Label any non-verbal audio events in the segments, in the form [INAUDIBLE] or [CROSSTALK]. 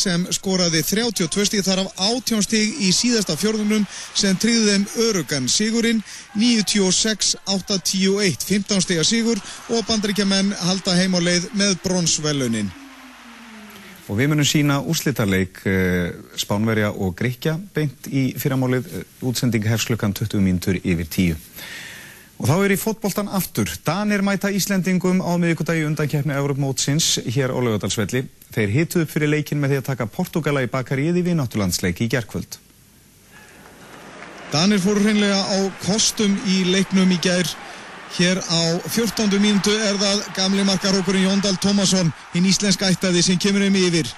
sem skoraði 32 stíg þar af 18 stíg í síðasta fjörðunum sem tryggði þeim örugan sigurinn 96-8-10-1 15 stíga sigur og bandaríkjaman halda heim á leið með bronsvelunin. Og við munum sína úrslítarleik uh, Spánverja og Gríkja beint í fyrramálið uh, útsending hefslökan 20 mínutur yfir 10. Og þá er í fótboltan aftur. Danir mæta Íslendingum á miðugudagi undan keppni Európmótsins hér á Laugadalsvelli. Þeir hitu upp fyrir leikin með því að taka Portugala í bakarið í vináttulandsleiki í gerkvöld. Danir fóru hreinlega á kostum í leiknum í gær. Hér á 14. mínútu er það gamli markarókurinn Jóndal Tómasson, hinn íslenska ættaði sem kemur um yfir.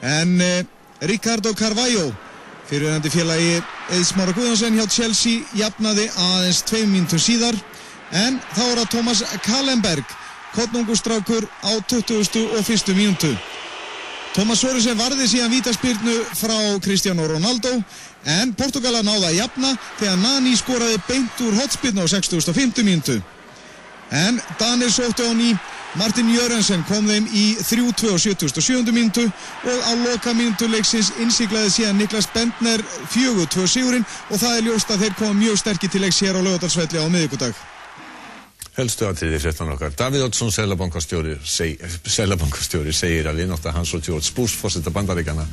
En eh, Ricardo Carvalho Fyrirhandi félagi Eðsmára Guðjónsson hjá Chelsea jafnaði aðeins tveim mínutur síðar en þá er það Thomas Kallenberg kottnungustrákur á 20. og 1. mínútu. Thomas Sorensen varði síðan vítaspyrnu frá Cristiano Ronaldo en Portugala náða að jafna þegar Nani skoraði beint úr hotspyrnu á 60. og 50. mínútu. En Danir sóttu á ný Martin Jörensen kom þeim í 3-2 á 77. mínutu og á loka mínutu leiksins innsiklaði síðan Niklas Bentner 4-2 sigurinn og það er ljóst að þeir koma mjög sterkir til leiks hér á lögadalsvelli á miðugudag. Helstu aðtriði 13 okkar. Davíð Oddsson, selabankastjóri, seg, segir að viðnótt hans og George Bush, fórsetta bandaríkana,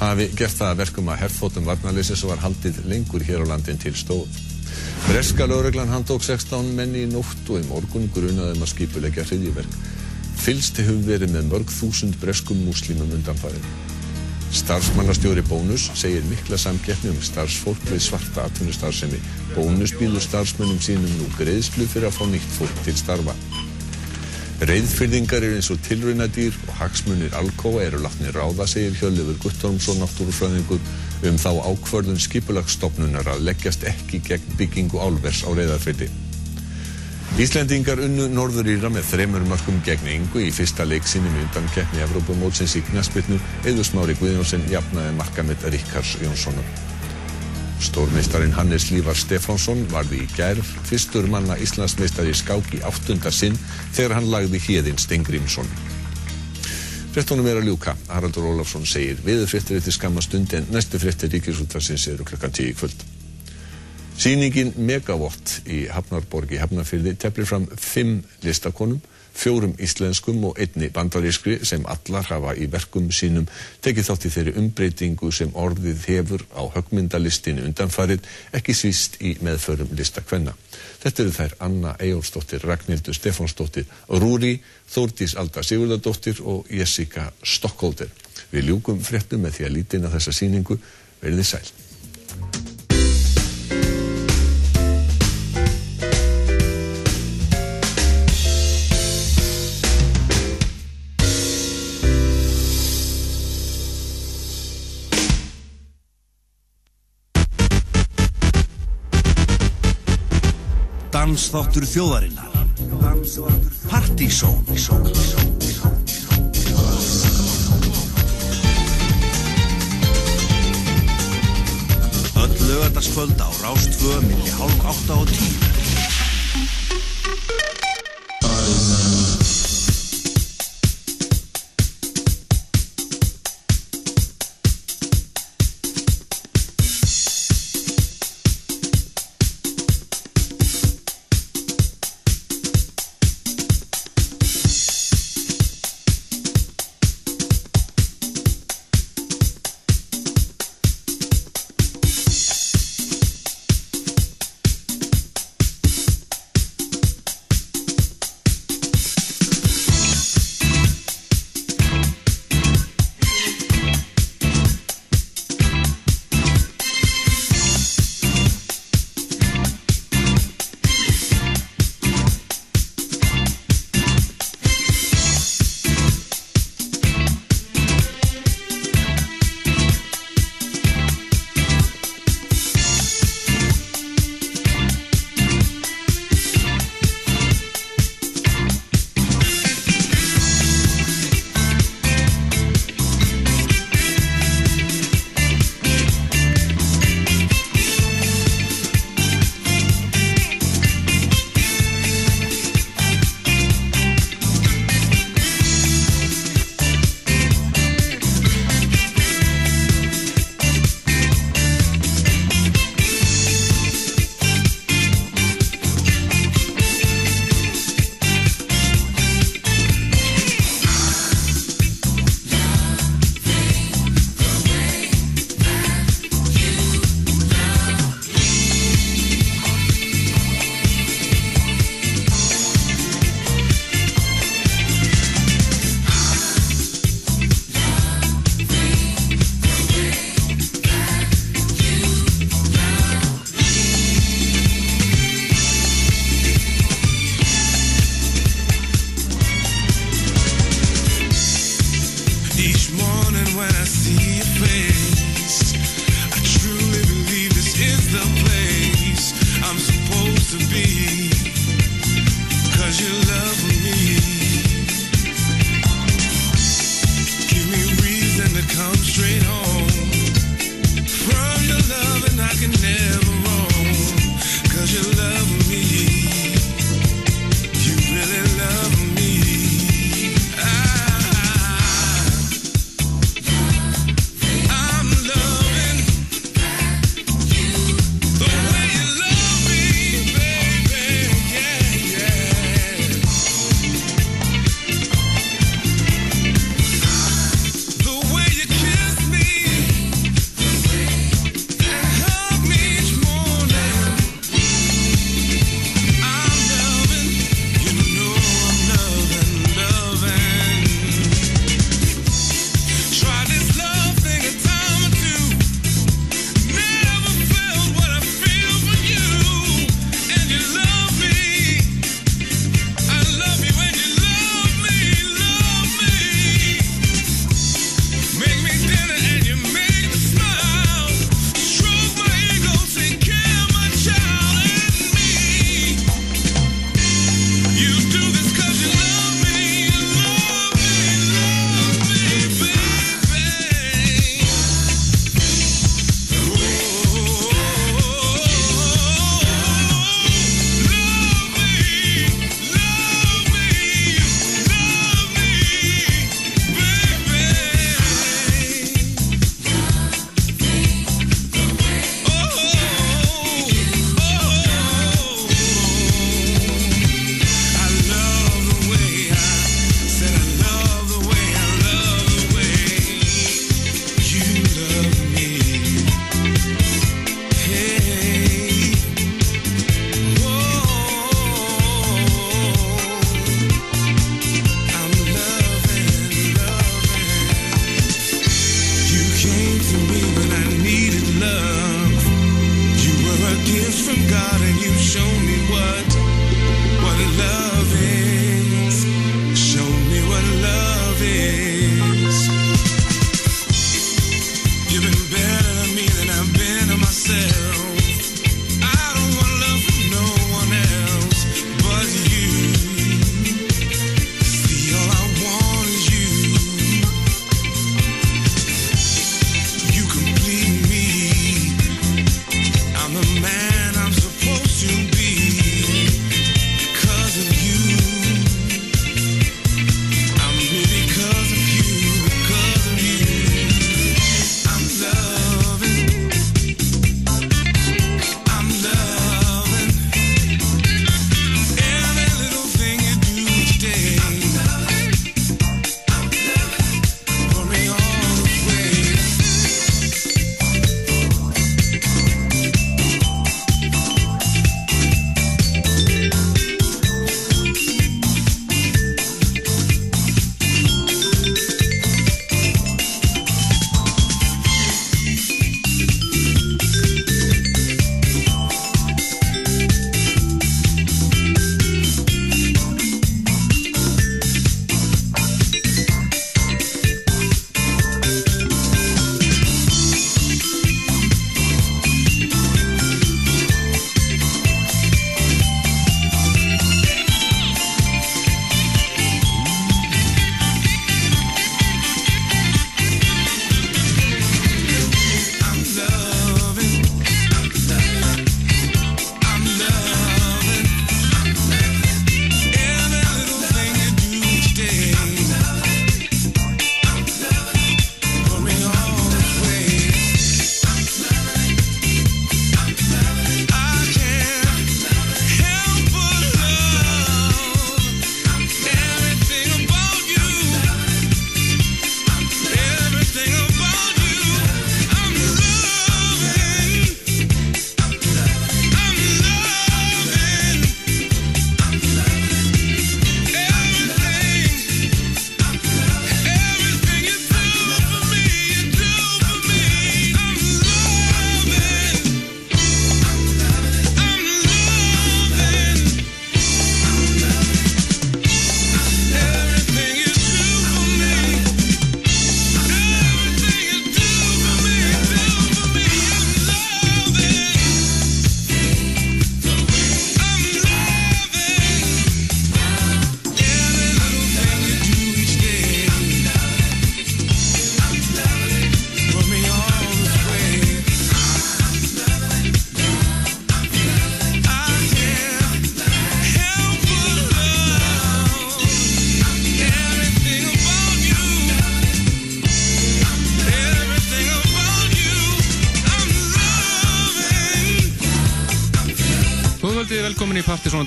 hafi gert það verkum að herrfótum varnarleysis og var haldið lengur hér á landin til stóð. Breska lögreglan handtók 16 menni í nótt og í morgun grunaðum að skipulegja hriðjiverk. Fylst hefur verið með mörg þúsund breskum múslimum undanfærið. Starfsmannastjóri Bónus segir mikla samkeppni um starfsfólk við svarta atvinnustarfsemi. Bónus býður starfsmönnum sínum nú greiðslu fyrir að fá nýtt fólk til starfa. Reyðfyrðingar eru eins og tilraunadýr og hagsmunir alkóa eru látni ráða, segir Hjörlefur Guttormsson, náttúrufræðingur um þá ákvörðun skipulagsstofnunar að leggjast ekki gegn byggingu álvers á reyðarfyrdi. Íslendingar unnu Norður Íra með þremur markum gegn yngu í fyrsta leiksinni með undan keppni Evrópumótsins í knaspitnu eða smári Guðjónsson jafnaði markamett Ríkars Jónssonar. Stórmeistarinn Hannes Lívar Stefánsson varði í gærf fyrstur manna Íslandsmeistari skák í áttunda sinn þegar hann lagði hérinn Stengrimsson. Frettunum er að ljúka. Haraldur Ólafsson segir viður frettir eftir skamma stund en næstu frettir ríkisútvarsins eru klukkan 10 kvöld. Sýningin Megawatt í Hafnarborg í Hafnarfyrði teflir fram fimm listakonum, fjórum íslenskum og einni bandarískri sem allar hafa í verkum sínum tekið þátt í þeirri umbreytingu sem orðið hefur á högmyndalistinu undanfarið, ekki svíst í meðförum listakvenna. Þetta eru þær Anna Ejólfsdóttir, Ragnhildur Stefánsdóttir, Rúri, Þórdís Alda Sigurðardóttir og Jessica Stokkólder. Við ljúkum fréttum með því að lítina þessa síningu verði sæl. Dansþáttur þjóðarinnar. Partísón Öll lögardagskvöld á Rástfö milli hálf átta og tíu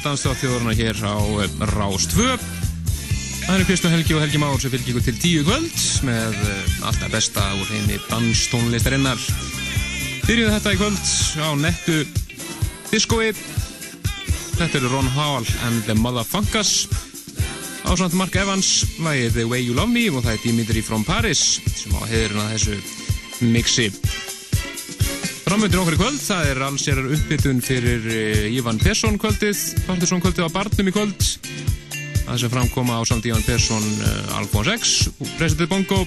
Dansa á þjóðurna hér á eh, Rás 2. Það eru Kristján Helgi og Helgi Már sem fylgir ykkur til tíu kvöld með eh, allt það besta úr henni danstónlistarinnar. Byrjuðu þetta í kvöld á nettu diskói. Þetta eru Ron Hall and the Motherfuckers ásand Mark Evans, lagið The Way You Love Me og það er Dimitri from Paris sem á heiðurinn að þessu mixi. Framöndir okkur í kvöld, það er alls er uppbytun fyrir uh, Ívan Persson kvöldið, Partiðsson kvöldið á Barnum í kvöld. Það sem framkoma á samt Ívan Persson uh, Alfons X, President Bongo,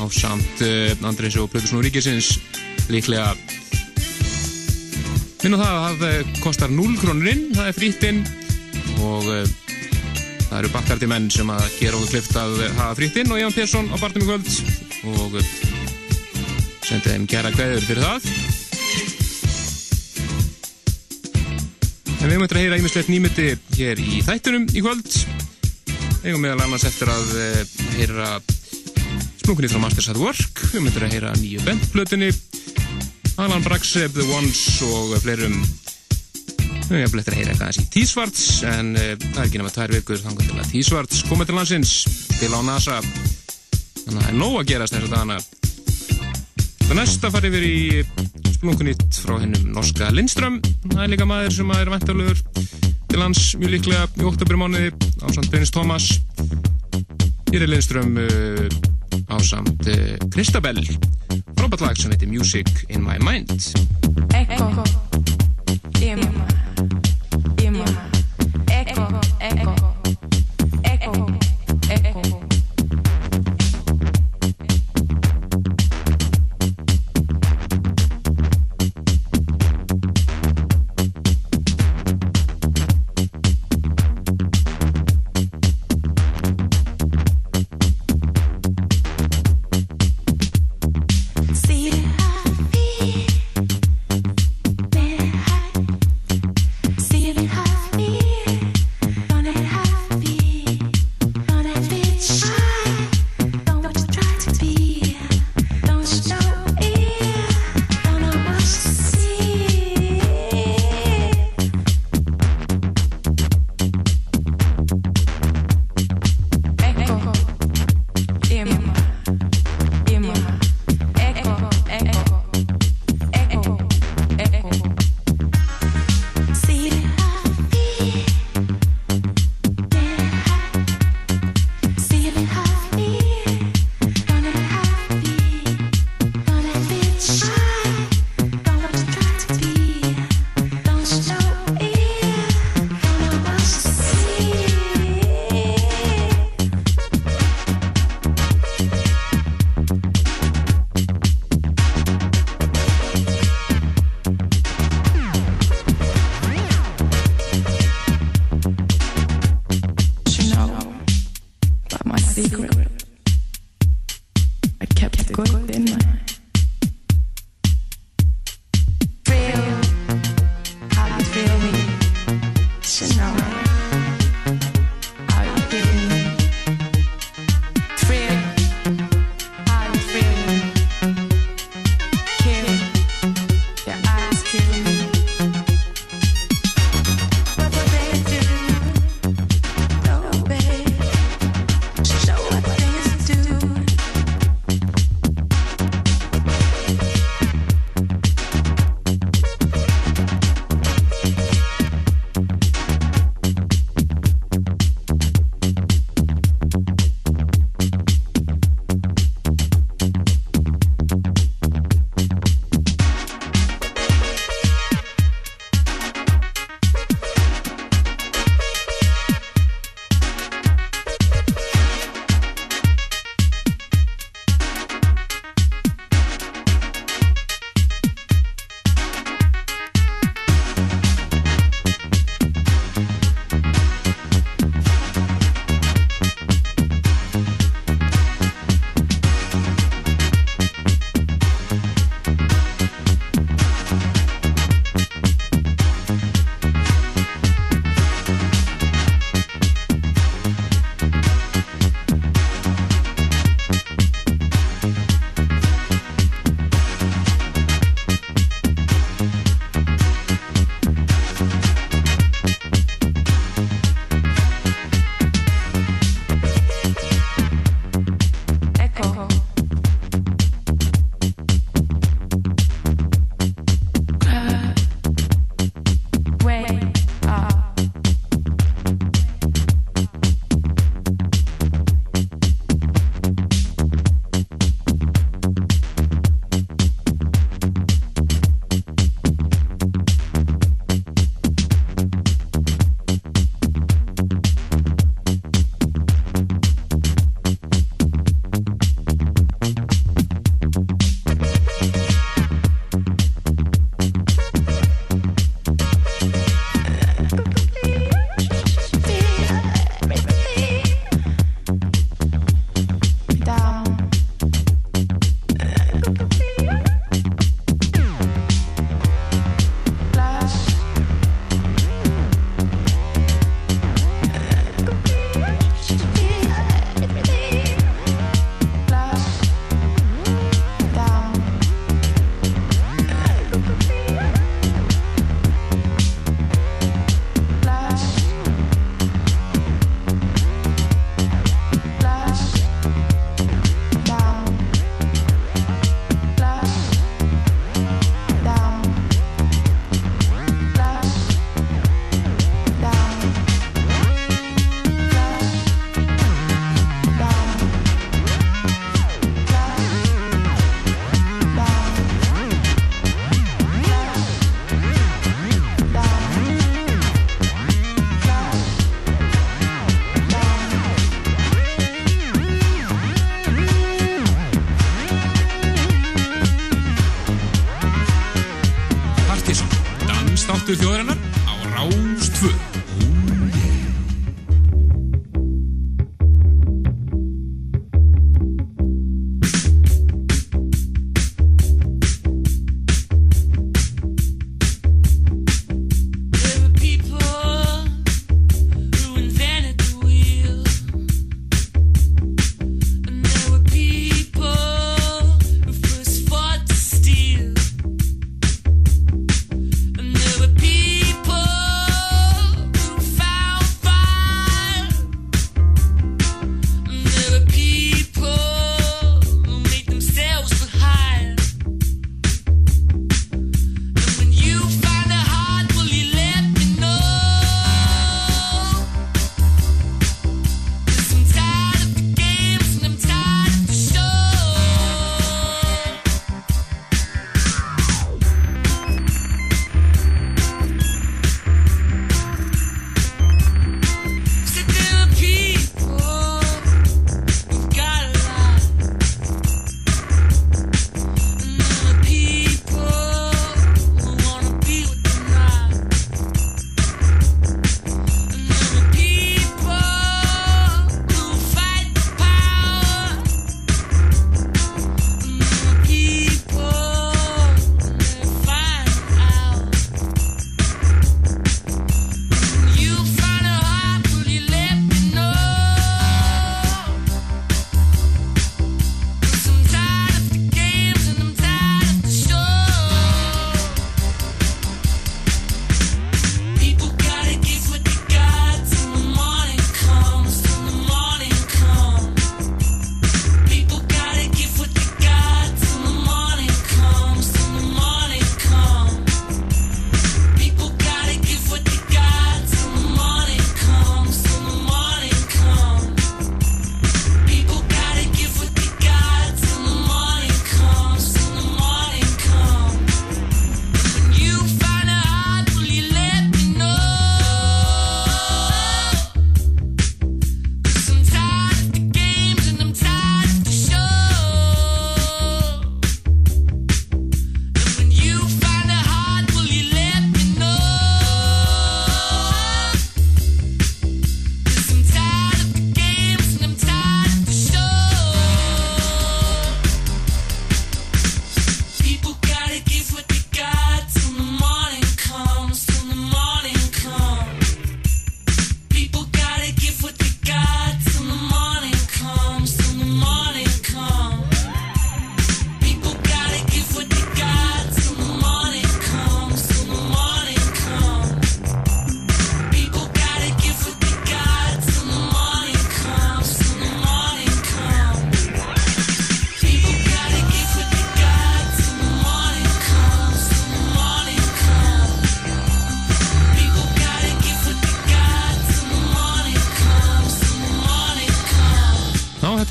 á samt uh, Andrins og Plutusnú Ríkisins líklega. Minn og það að það kostar 0 krónur inn, það er frýtt inn og það eru bakkarti menn sem að gera okkur klift að hafa frýtt inn og Ívan Persson á Barnum í kvöld og sendið þeim gera kveður fyrir það en við möttum að heyra einmislegt nýmyndi hér í þættunum í kvöld. Eigum meðal annars eftir að heyra splunkunni frá Masters at Work. Við möttum að heyra nýju bandplötunni. Alan Braxeb, The Ones og fleirum. Við eftir að heyra eitthvað í Tísvarts en uh, það er ekki nema tvær vikur þannig að Tísvarts komið til landsins. Til á NASA. Þannig að það er nóg að gerast þess að dana Það næsta farið við í splunkunýtt frá hennum norska Lindström. Það er líka maður sem er vantarlegur til hans mjög líklega í oktober mánuði á samt Brynnis Thomas. Hér er Lindström uh, á samt uh, Kristabell. Frábært lag sem heitir Music in my mind. Echo, Ima, Ima,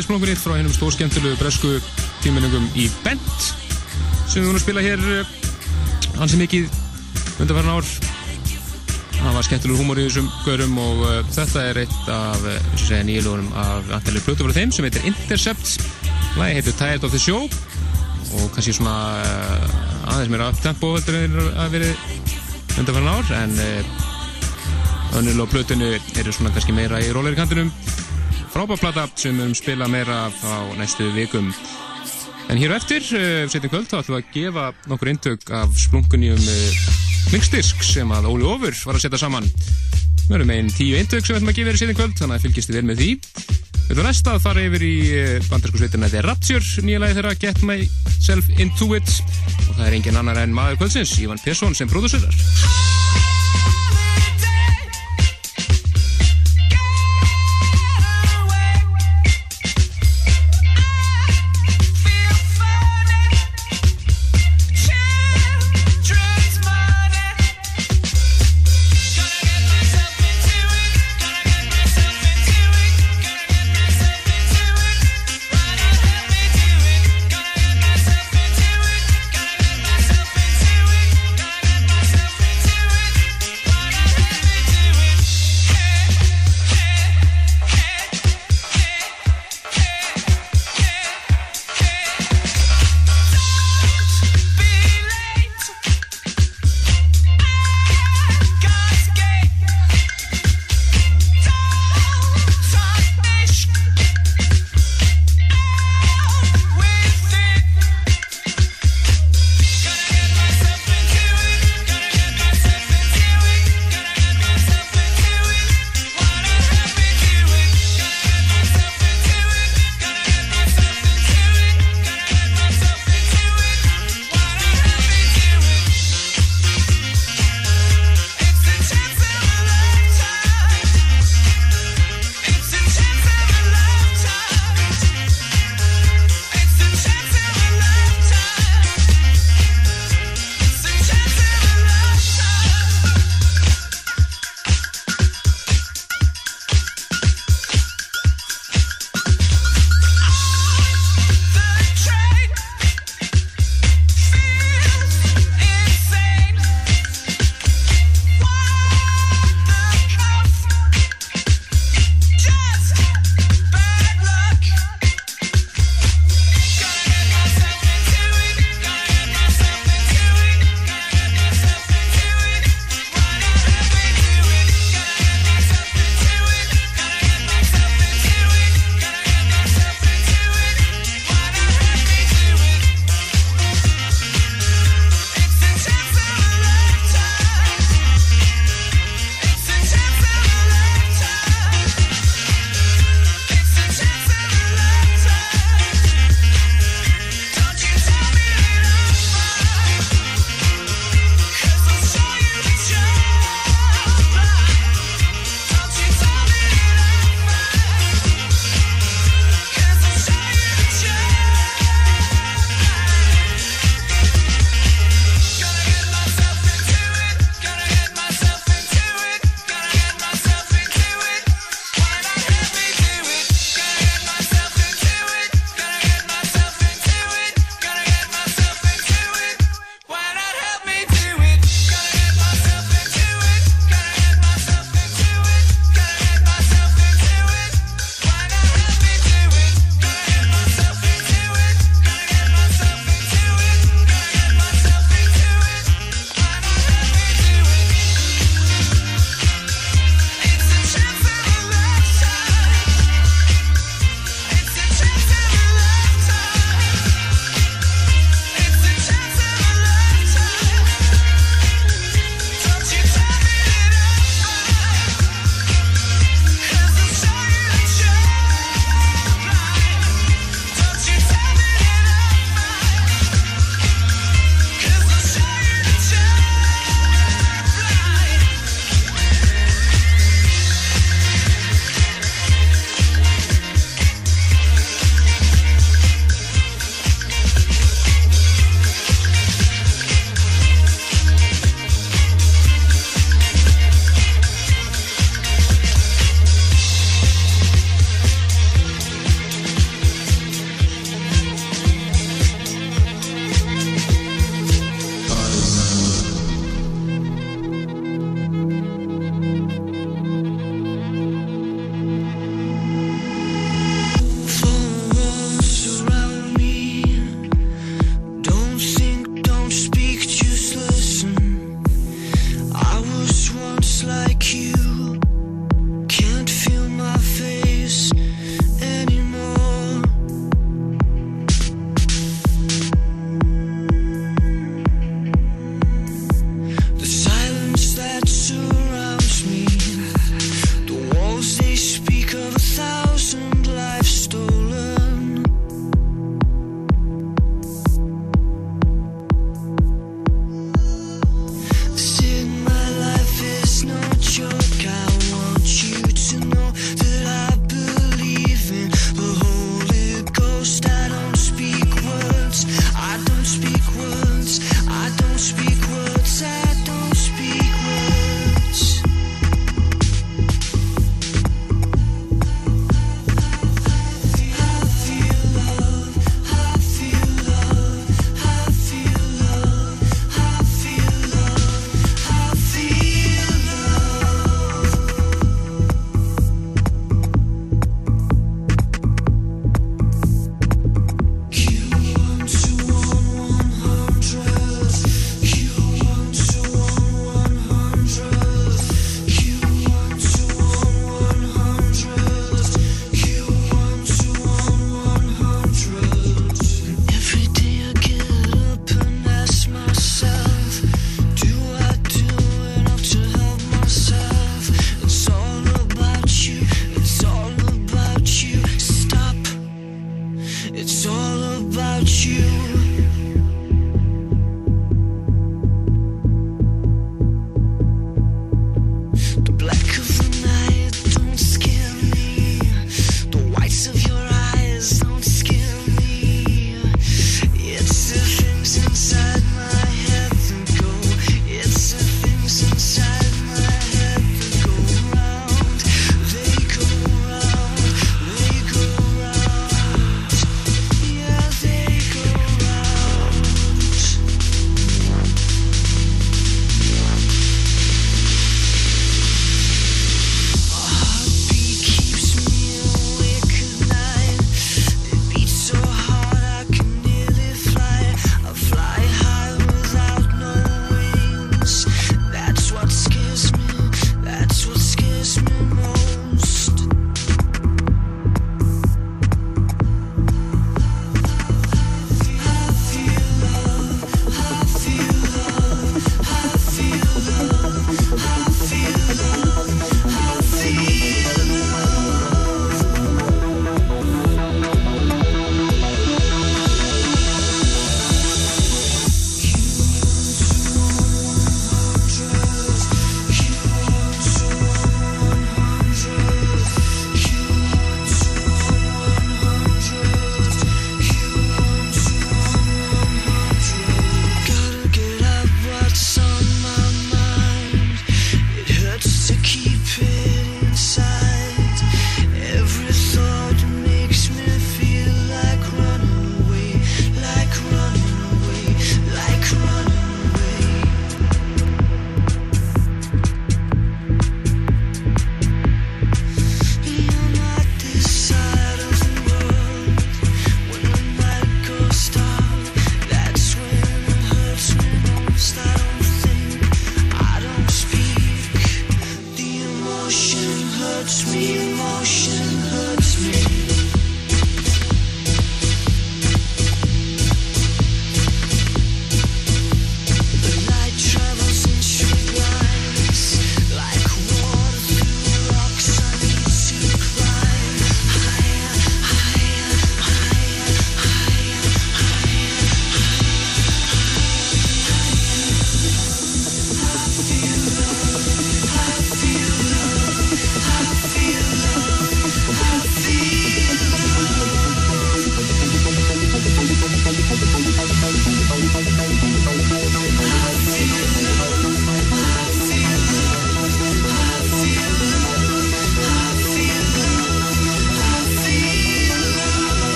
Kortesblóngurinn frá hennum stórskemtilegu bresku tíminningum í Bent sem við vorum að spila hér eh, hansi mikið undarferðan ár. Það var skemmtilegur húmor í þessum görum og uh, þetta er eitt af eh, uh, nýjulunum af antalið blötufara þeim sem heitir Intercept. Lægi heitir Tired of the Show og kannski svona uh, aðeins mér að tempo heldur að veri undarferðan ár en önnil og blötinu eru svona kannski meira í róleirikandinum frábáplata sem við höfum spilað meira á næstu vikum. En hér og eftir, eh, setjum kvöld, þá ætlum við að gefa nokkur inntök af splungunjum eh, mixdisk sem að Óli Ófur var að setja saman. Við höfum einn tíu inntök sem við ætlum að gefa þér setjum kvöld, þannig að fylgjast þið vel með því. Við höfum næsta að fara yfir í eh, bandarsku sveitina The Rapture, nýja lagi þeirra Get Myself Into It og það er engin annar en maður kvöldsins, Ivan Persson sem pródúsörar.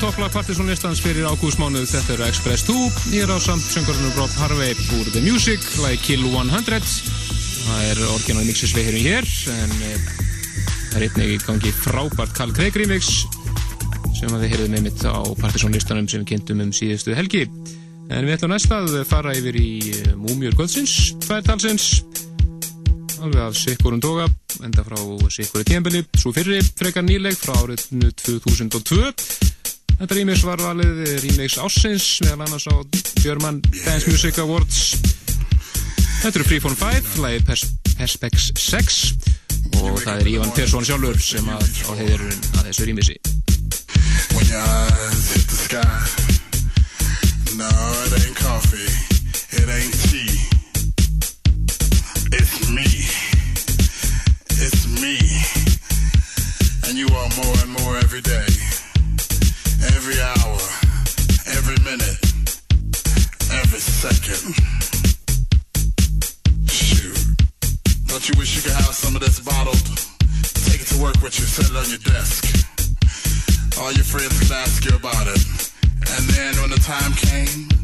Topplag Partiðsson listans fyrir ágústmánuð, þetta eru Express 2, ég er á samt söngurinn Rob Harvey úr The Music, lagi Kill 100, það er orginal mixis við hérum hér, en e, það er einnig í gangi frábært Carl Craig remix, sem að við heyrðum einmitt á Partiðsson listanum sem við kynntum um síðustu helgi. En við ætlum næst að fara yfir í e, Múmjur Kvöldsins, tværtalsins, alveg af sikkurum toga, enda frá sikkuru tíðanbili, svo fyrri frekar nýleg frá árið 2002. Þetta remix var valið remix ársins meðal annars á German Dance Music Awards Þetta eru Freeform 5, lagið Pers Perspex 6 og það er Ívan Persson sjálfur sem að á heiðurinn að þessu remixi When your eyes hit the sky. No, it ain't coffee. It ain't tea. It's me. It's me. And you are more and more every day. Every hour. Every minute. Every second. Shoot. Don't you wish you could have some of this bottled? Take it to work with you, set it on your desk. All your friends could ask you about it. And then when the time came,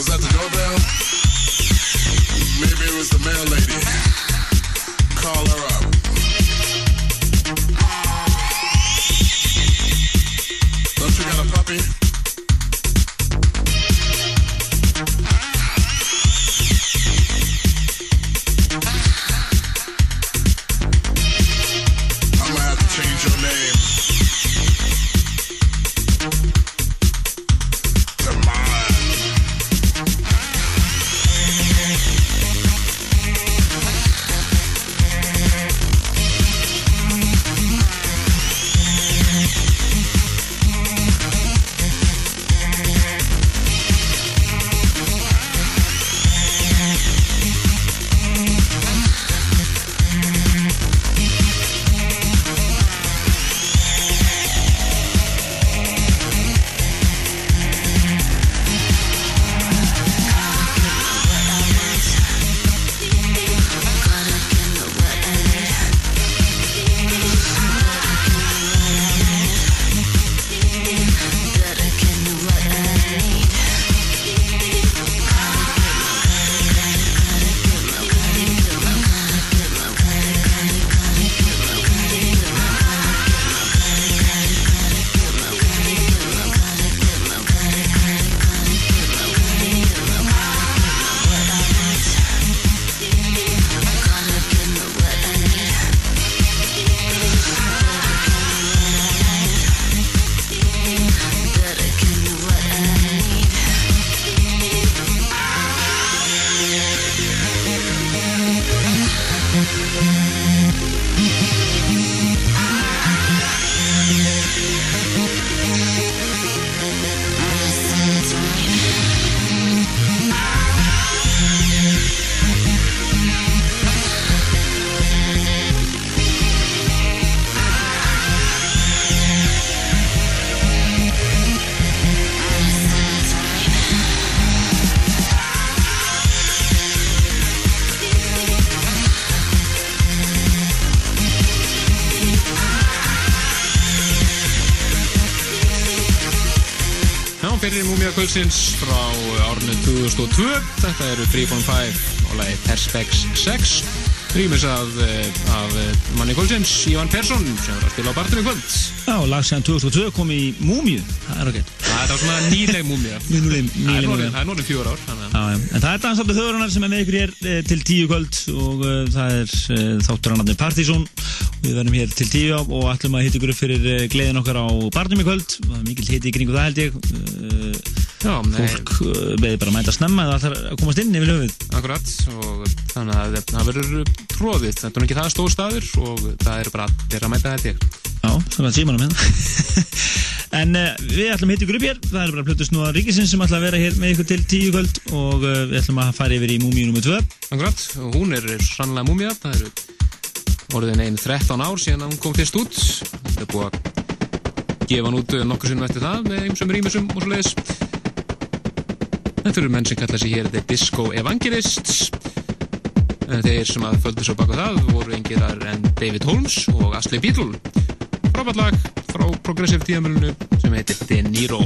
Was that the doorbell? Maybe it was the mail lady. Call her up. Kvöldsins frá árinu 2002 Þetta eru 3.5 og lagi Perspex 6 Rýmis af, eh, af eh, manni Kvöldsins, Ívan Persson sem er að spila á barnum í kvöld. Já, lag sem 2002 kom í Múmiu, það er ok. Það er svona nýleg [LAUGHS] Nýleg- Það er norðin fjóra ár já. En það er dansaflu þauðurinnar sem er með ykkur hér eh, til tíu kvöld og uh, það er uh, þáttur hann Partizón við verðum hér til tíu á og ætlum að hitta ykkur fyrir uh, gleðin okkar á barnum í kvöld. Það mikil hiti í kringu það held ég Já, fólk uh, beði bara að mæta snemma eða ætlar að komast inn yfir höfuð. Akkurat og þannig að það verður tróðið þetta er ekki það stór staður og það er bara allir að mæta þetta ég. Já, samkvæmt símanum hérna. [LAUGHS] En uh, við ætlum að hitta ykkur upp hér. Það er bara plötust nú að ríkisins sem ætla að vera hér með ykkur til tíu kvöld og uh, við ætlum að fara yfir í Múmiu nr. 2 Akkurat, og hún er sannlega múmia það eru orðin einn 13 ár síðan að hún kom fyrst út. Það að gefa hann út nokkur sinnum eftir það með ymsum rýmisum og svo leiðis Þetta eru menn sem kalla sig hér The Disco Evangelists. En þeir sem að földu svo baka það voru engiðar en David Holmes og Ashley Beatle frábært lag frá Progressive tíðamölinu sem heitir De Niro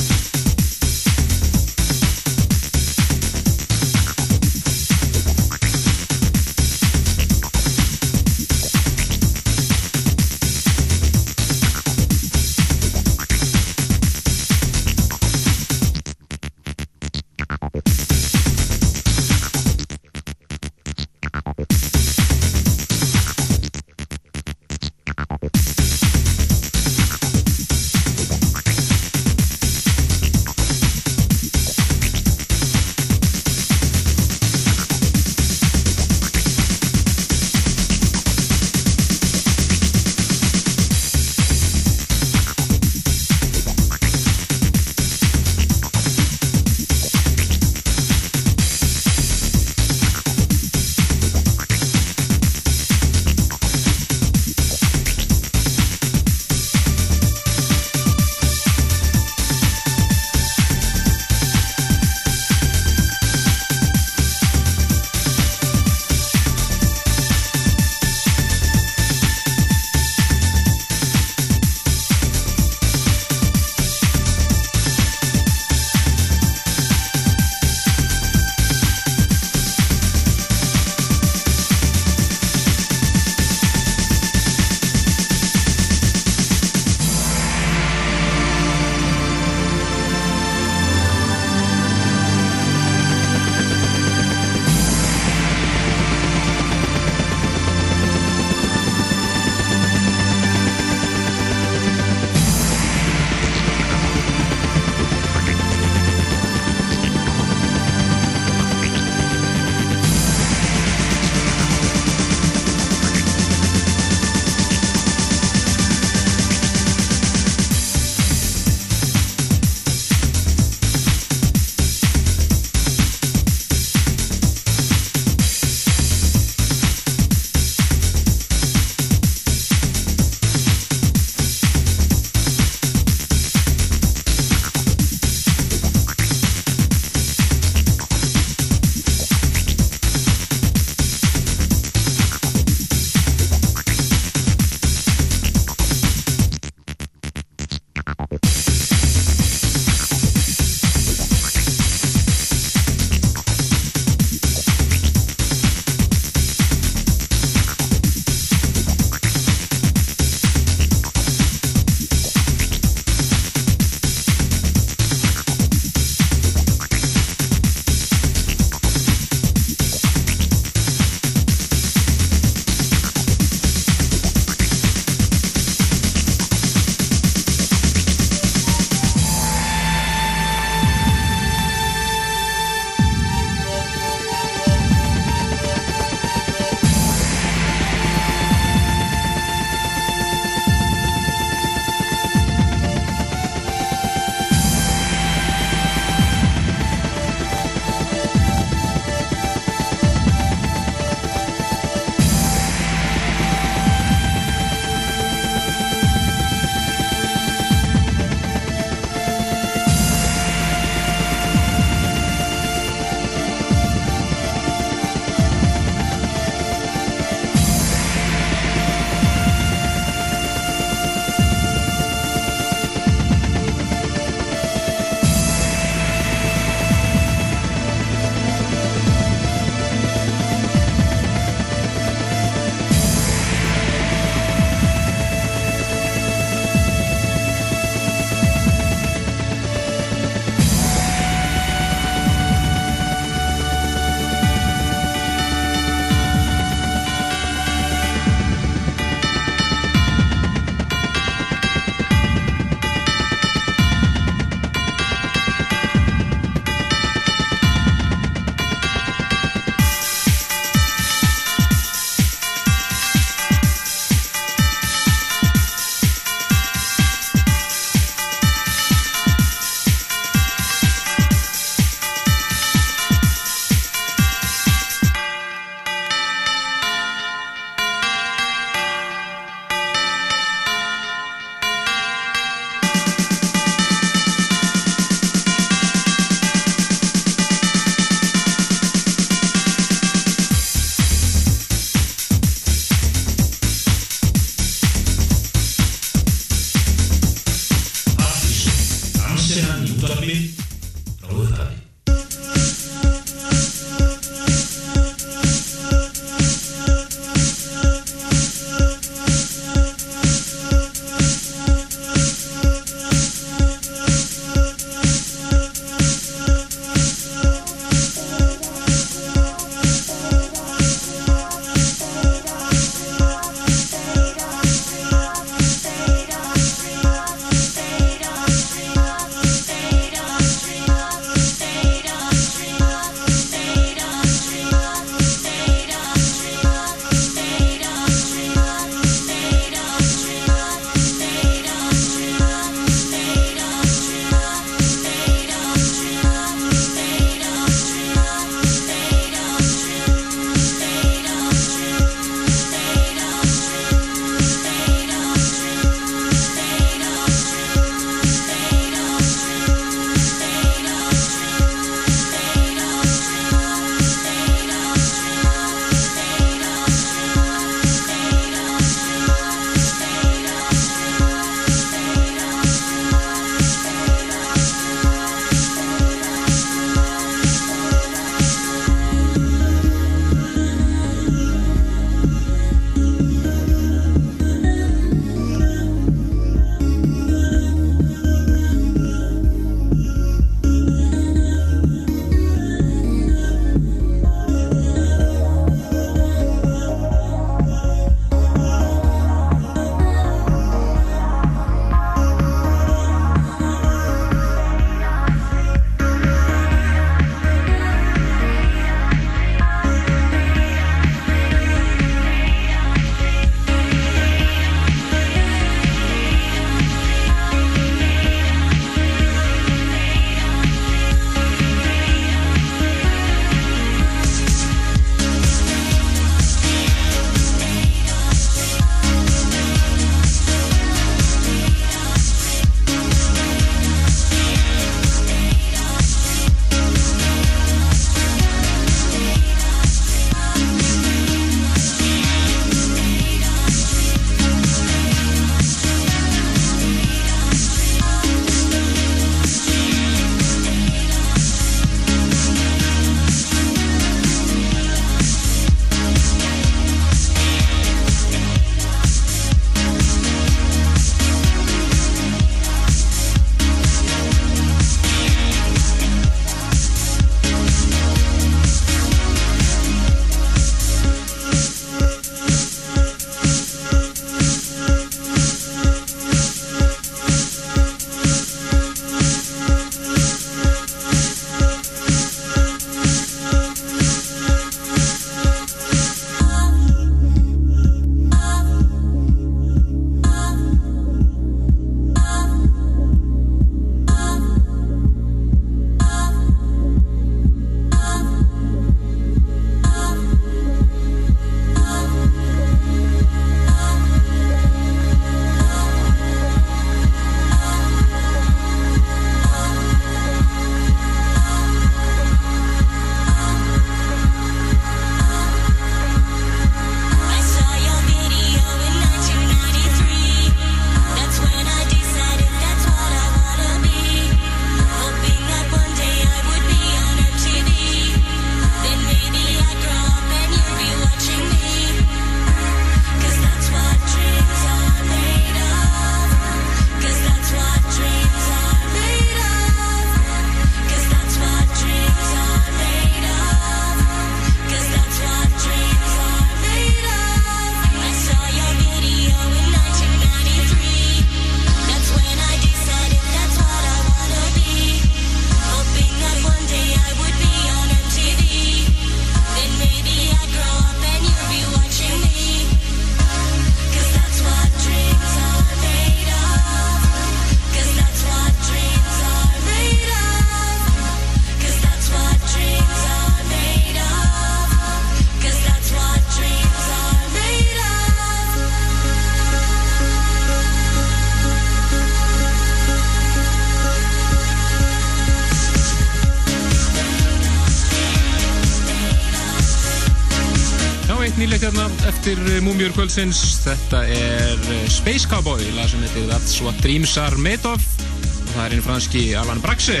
Kvöldsins. Þetta er eh, Space Cowboy, lag sem heitir That's What Dreams Are Made Of. Og það er einn franski Alan Braxe.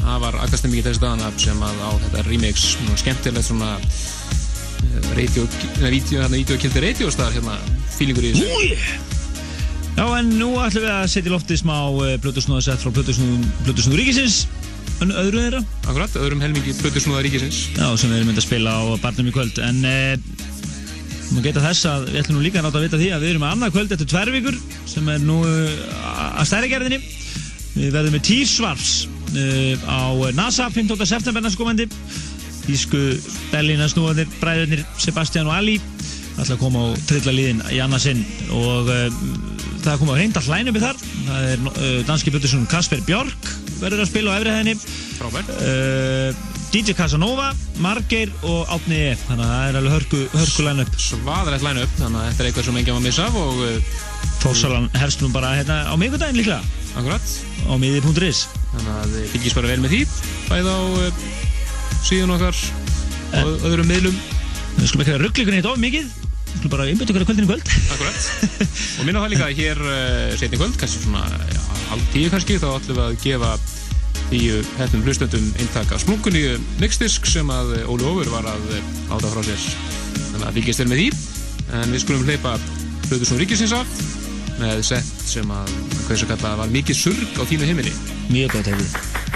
Það var aðkastum mikið þessi dagana sem að á þetta remix, nú skemmtilegt svona eh, radio, hérna, vídeokildi radiostar, hérna, fílingur í þessu. Já, en nú ætlum við að setja í lofti smá blötusnúða sett frá blötusnúðu ríkisins en öðru þeirra Akkurat, öðrum helmingi blötusnúða ríkisins. Já, sem við erum myndið að spila á barnum í kvöld en nú geta þess að við ætlum nú líka að náta að vita því að við erum með annað kvöld eftir tvær vikur sem er nú eh, að stærri gerðinni. Við verðum með tísvars uh, á NASA 15. september næstkomandi. Þísku Berlína snúðanir, bræðurnir Sebastian og Ali. Ætla að koma á trilla liðin í annarsinn og uh, það koma á reyndall lænum þar. Það er uh, danski bjötussun Kasper Björk verður að spila á efriðinni Frábært. DJ Casanova, Margeir og Átni E. Þannig að það er alveg hörku, hörku line-up. Svaðrætt line-up, þannig að þetta er eitthvað sem enginn var að missa af og uh, Þórsalan helst nú bara hérna á miðgudaginn líklega. Akkurat, á miði.is þannig að þið fylgjast bara vel með því, bæði á uh, síðan okkar og öðrum miðlum. Við skulum ekki að ruggla ykkur neitt of mikið. Við skulum bara einbjöta ykkur að kvöldinu kvöld. Akkurat. [LAUGHS] og minna það líka hér uh, setni kvöld, kannski svona já, halv tíu kannski, þá ætlum við að gefa tíu hefnum hlustöndum eintak af smunkunni mixdisk sem að eh, Óli Ófur var að eh, láta frá sér. Þannig að fylgjast vel með því. En við skulum hleypa Hlutusnú Ríkisins af með sett sem að, hvað sem kallað, var mikið surg á þínu heimili. Mjög gott hefði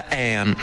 And.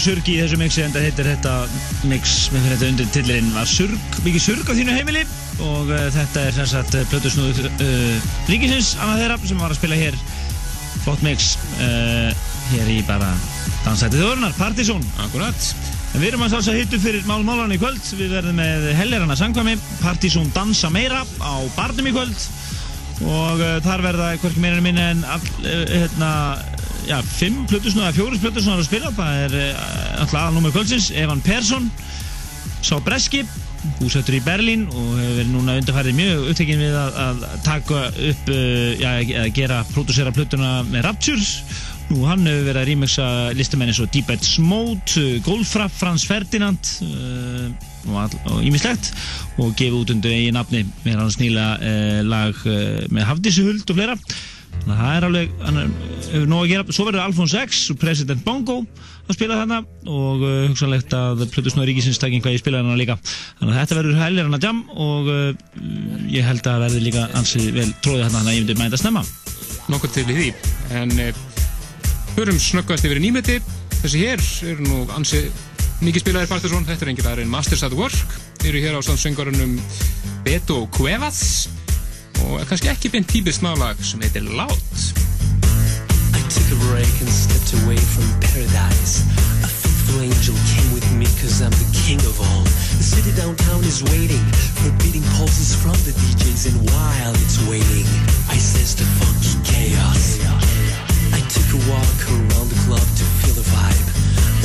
einhverju surgi í þessu mixi en það heitir þetta mix með þetta undir tillirinn var surg, mikið surg á þínu heimili. Og uh, þetta er þess að eh, Plötusnúður uh, Ríkisins annað þeirra sem var að spila hér. Flott mix uh, hér í bara dansætið öðrunar, Partizón. Akkurat. Við erum að salsa hittu fyrir málmálan í kvöld. Við verðum með hellerana sangkvæmi Partizón dansa meira á barnum í kvöld. Og þar verða hverkið meira minna en all, hérna Já, fimm plötusnáðar, fjóris plötusnáðar að spila, það er alltaf aðalnúmið kvöldsins, Evan Persson sá Breski, húsættur í Berlín og hefur verið núna undarfærið mjög upptekinn við að, að taka upp uh, já, að gera, pródúsera plötuna með Rapture Nú hann hefur verið að rýmiksa listamenni svo Deeped Smote, eh, Golfrapp, Frans Ferdinand uh, og ímislegt og gefið út undir eigi nafni með hans nýla uh, lag uh, með Hafdísuhuld og fleira. Þannig að það er alveg, hann er nóg að gera. Svo verður Alphonse X President Bongo að spila þarna og uh, hugsanlegt að Plutusnóð Ríkisins takk einhvað í spilaðina líka. Þannig að þetta verður hælir hann að jam og uh, ég held að verði líka ansið vel tróðið þarna þannig að ég myndi mæta snemma. nokkuð til í því en hörum snöggast yfir nýmeti þessi hér eru nú ansi mikið spilaðir Partiðsson, þetta er engið en Masters at Work eru hér á sannsöngarunum Beto Cuevas og kannski ekki beint típist nálag sem heitir Loud took a break and stepped away from paradise. A faithful angel came with me cause I'm the king of all. The city downtown is waiting for beating pulses from the DJs and while it's waiting, I sense the funky chaos. I took a walk around the club to feel the vibe.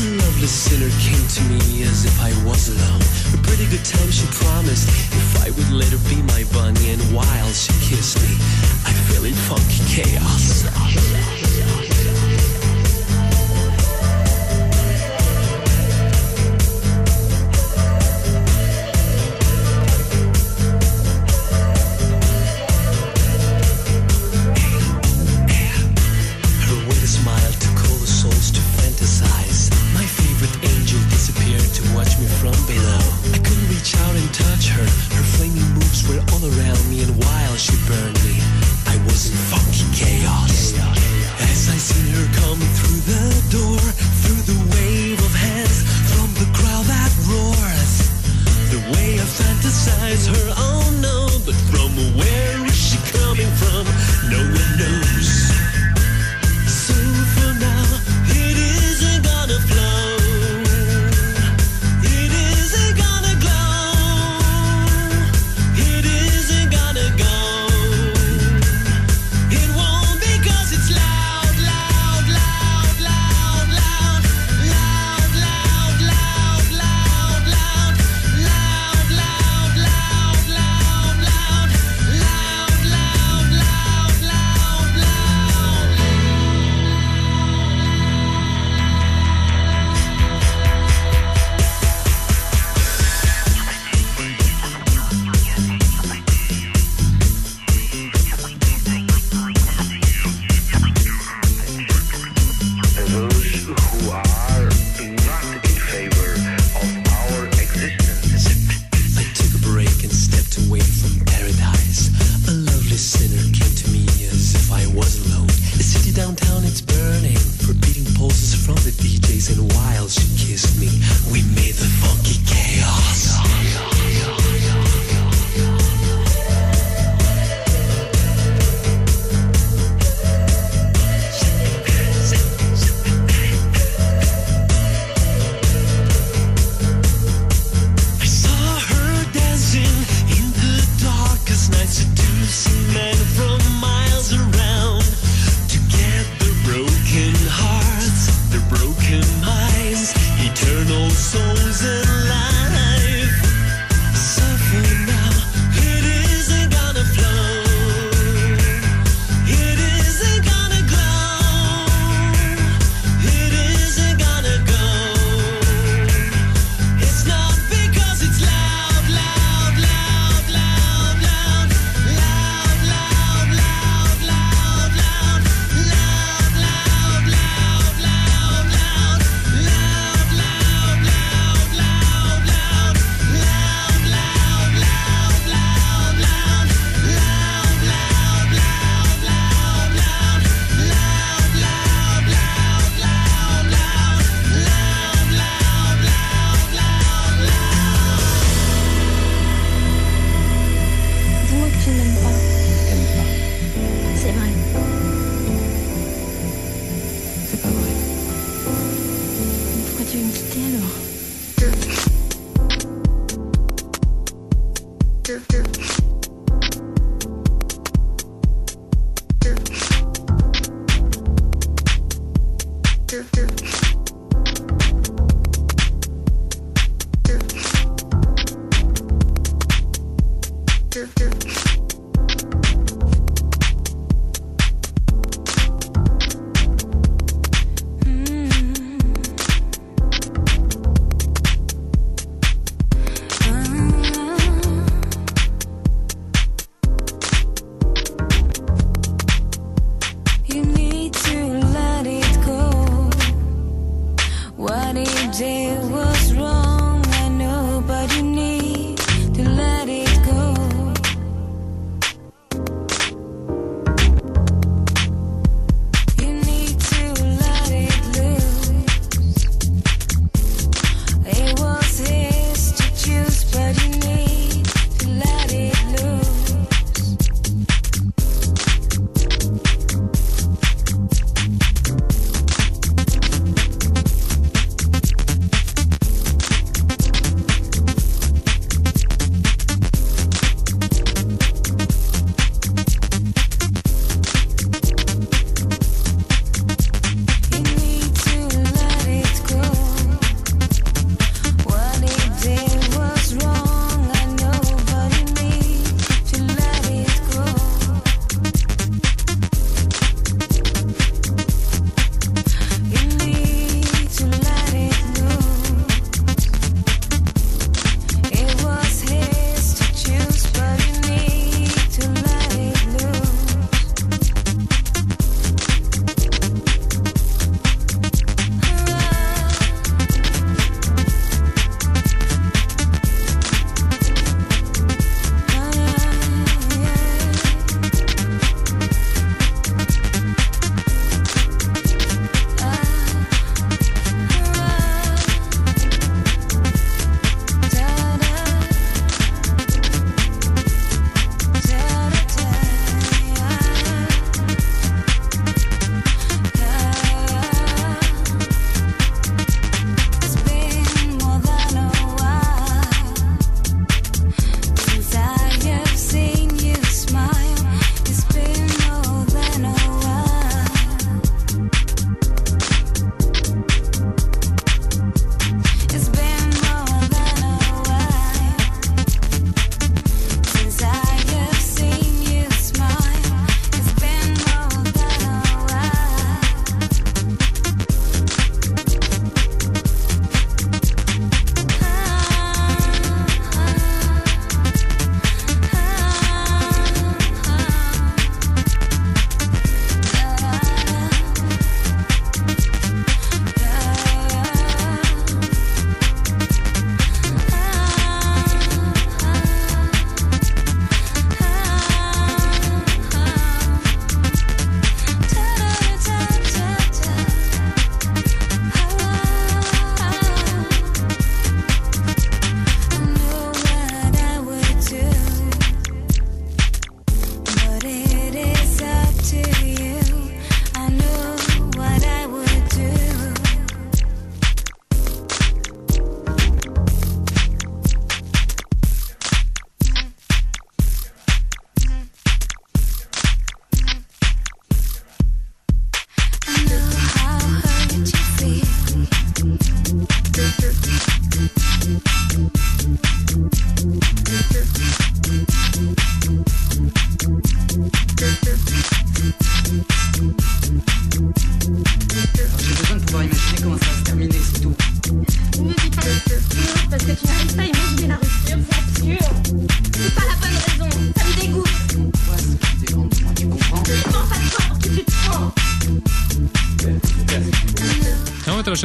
A lovely sinner came to me as if I was alone. A pretty good time she promised if I would let her be my bunny and while she kissed me, I feel in funky chaos. Touch her. Her flaming moves were all around me, and while she burned me, I was in funky chaos. As I seen her come through the door, through the wave of hands from the crowd that roars. The way I fantasize her, oh no, but from where is she coming from? No one knows. So for now, it isn't gonna flow.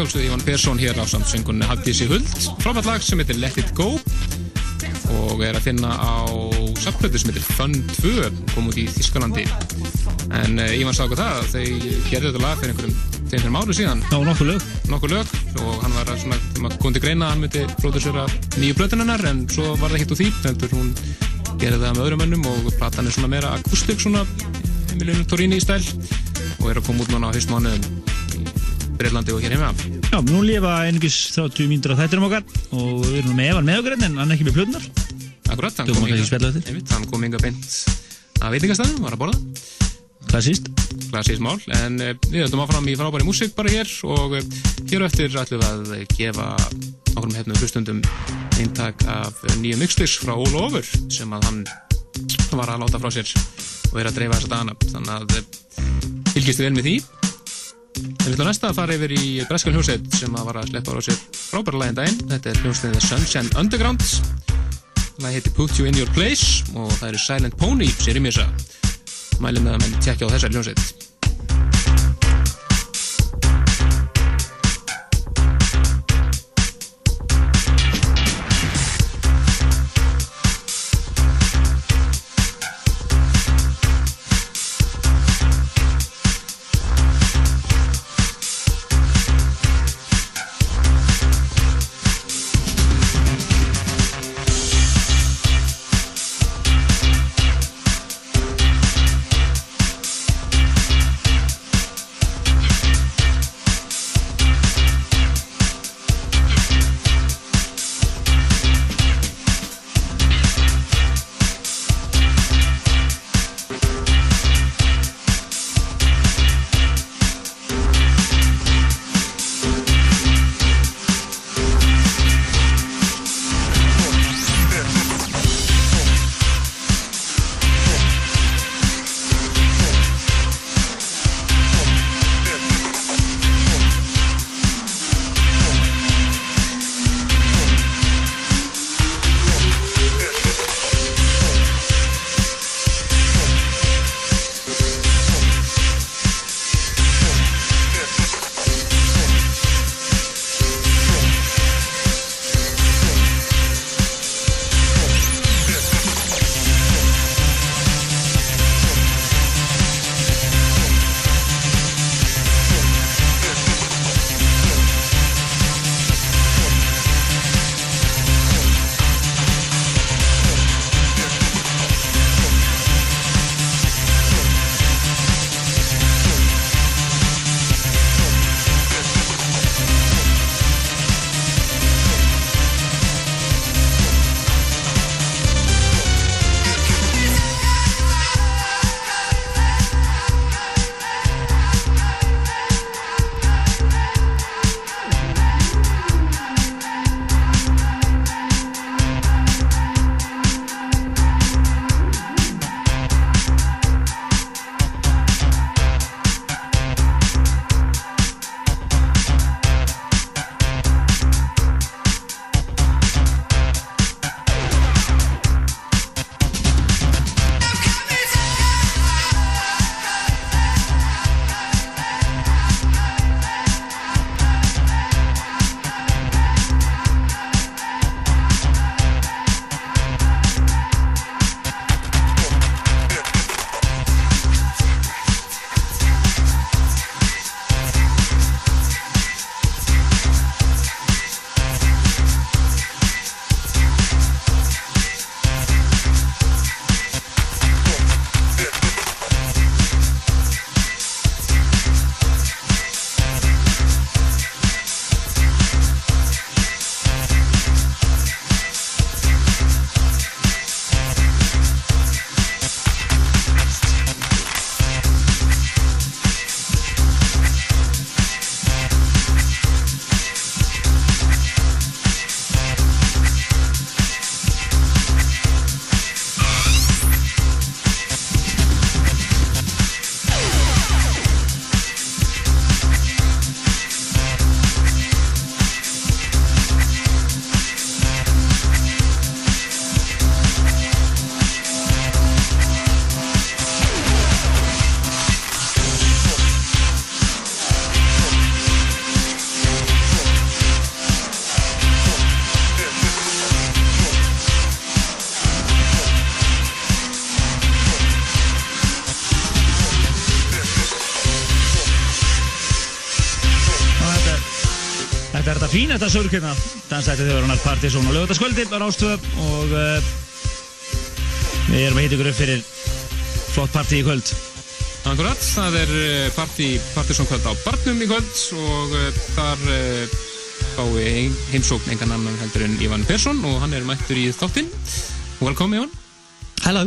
Sjálfsögðu Ivan Persson hér á samsöngunni Hafdísi Huld. Frábært lag sem heitir Let It Go og er að finna á sapplötu sem heitir Fun 2 kom út í Þískalandi en uh, Ivan sagði okkur það að þau gerðu þetta lag fyrir einhverjum þeim fyrir áru síðan. Já, nokkur lög. Nokkur lög. Og hann var að svona, þegar maður kom til greina að hann myndi pródusera nýju plötunennar en svo var það hitt úr því heldur hún gerði það með öðrum önnum og platan er svona meira akustik svona Emiliano Torini í stæl og er að koma út núna á haustmánuðum. í Breitlandi og hér heima. Já, nú lifa einungis 30 mínútur á þættinum okkar og við erum með Evan með okkur hérna, en hann er ekki með plötunar Akkurat, hann kom inga beint að veitingastæðum, var að borða. Klassíst Klassíst mál, en uh, við höldum áfram í frábæri músík bara hér og uh, hér eftir ætlum við að eh, gefa okkur með hefnum hlustundum eintak af nýju mixlis frá All Over sem að hann var að láta frá sér og er að dreifa þessa dagana. Þannig að uh, fylgistu vel með því við ætlum næsta að fara yfir í breskan hljóset sem að var að sleppa á sér frábæra lagin daginn. Þetta er hljómsnið The Sunshine Underground. Lagi heitir Put You In Your Place og það eru Silent Pony sér í misa. Mælum með að menn tjekkja á þessar hljómsveit Þetta er þetta sörg hérna. Dansætti þau verðunar Partizón og lögutaskvöldi á Rástvöð og uh, við erum að hita ykkur upp fyrir flott partí í kvöld. Akkurat, það er eh, partí, partysón kvöld á Barnum í kvöld og uh, þar uh, ein- heimsókn engan annan heldur en Ivan Persson og hann er mættur í þáttinn. Welcome Ivan. Hello.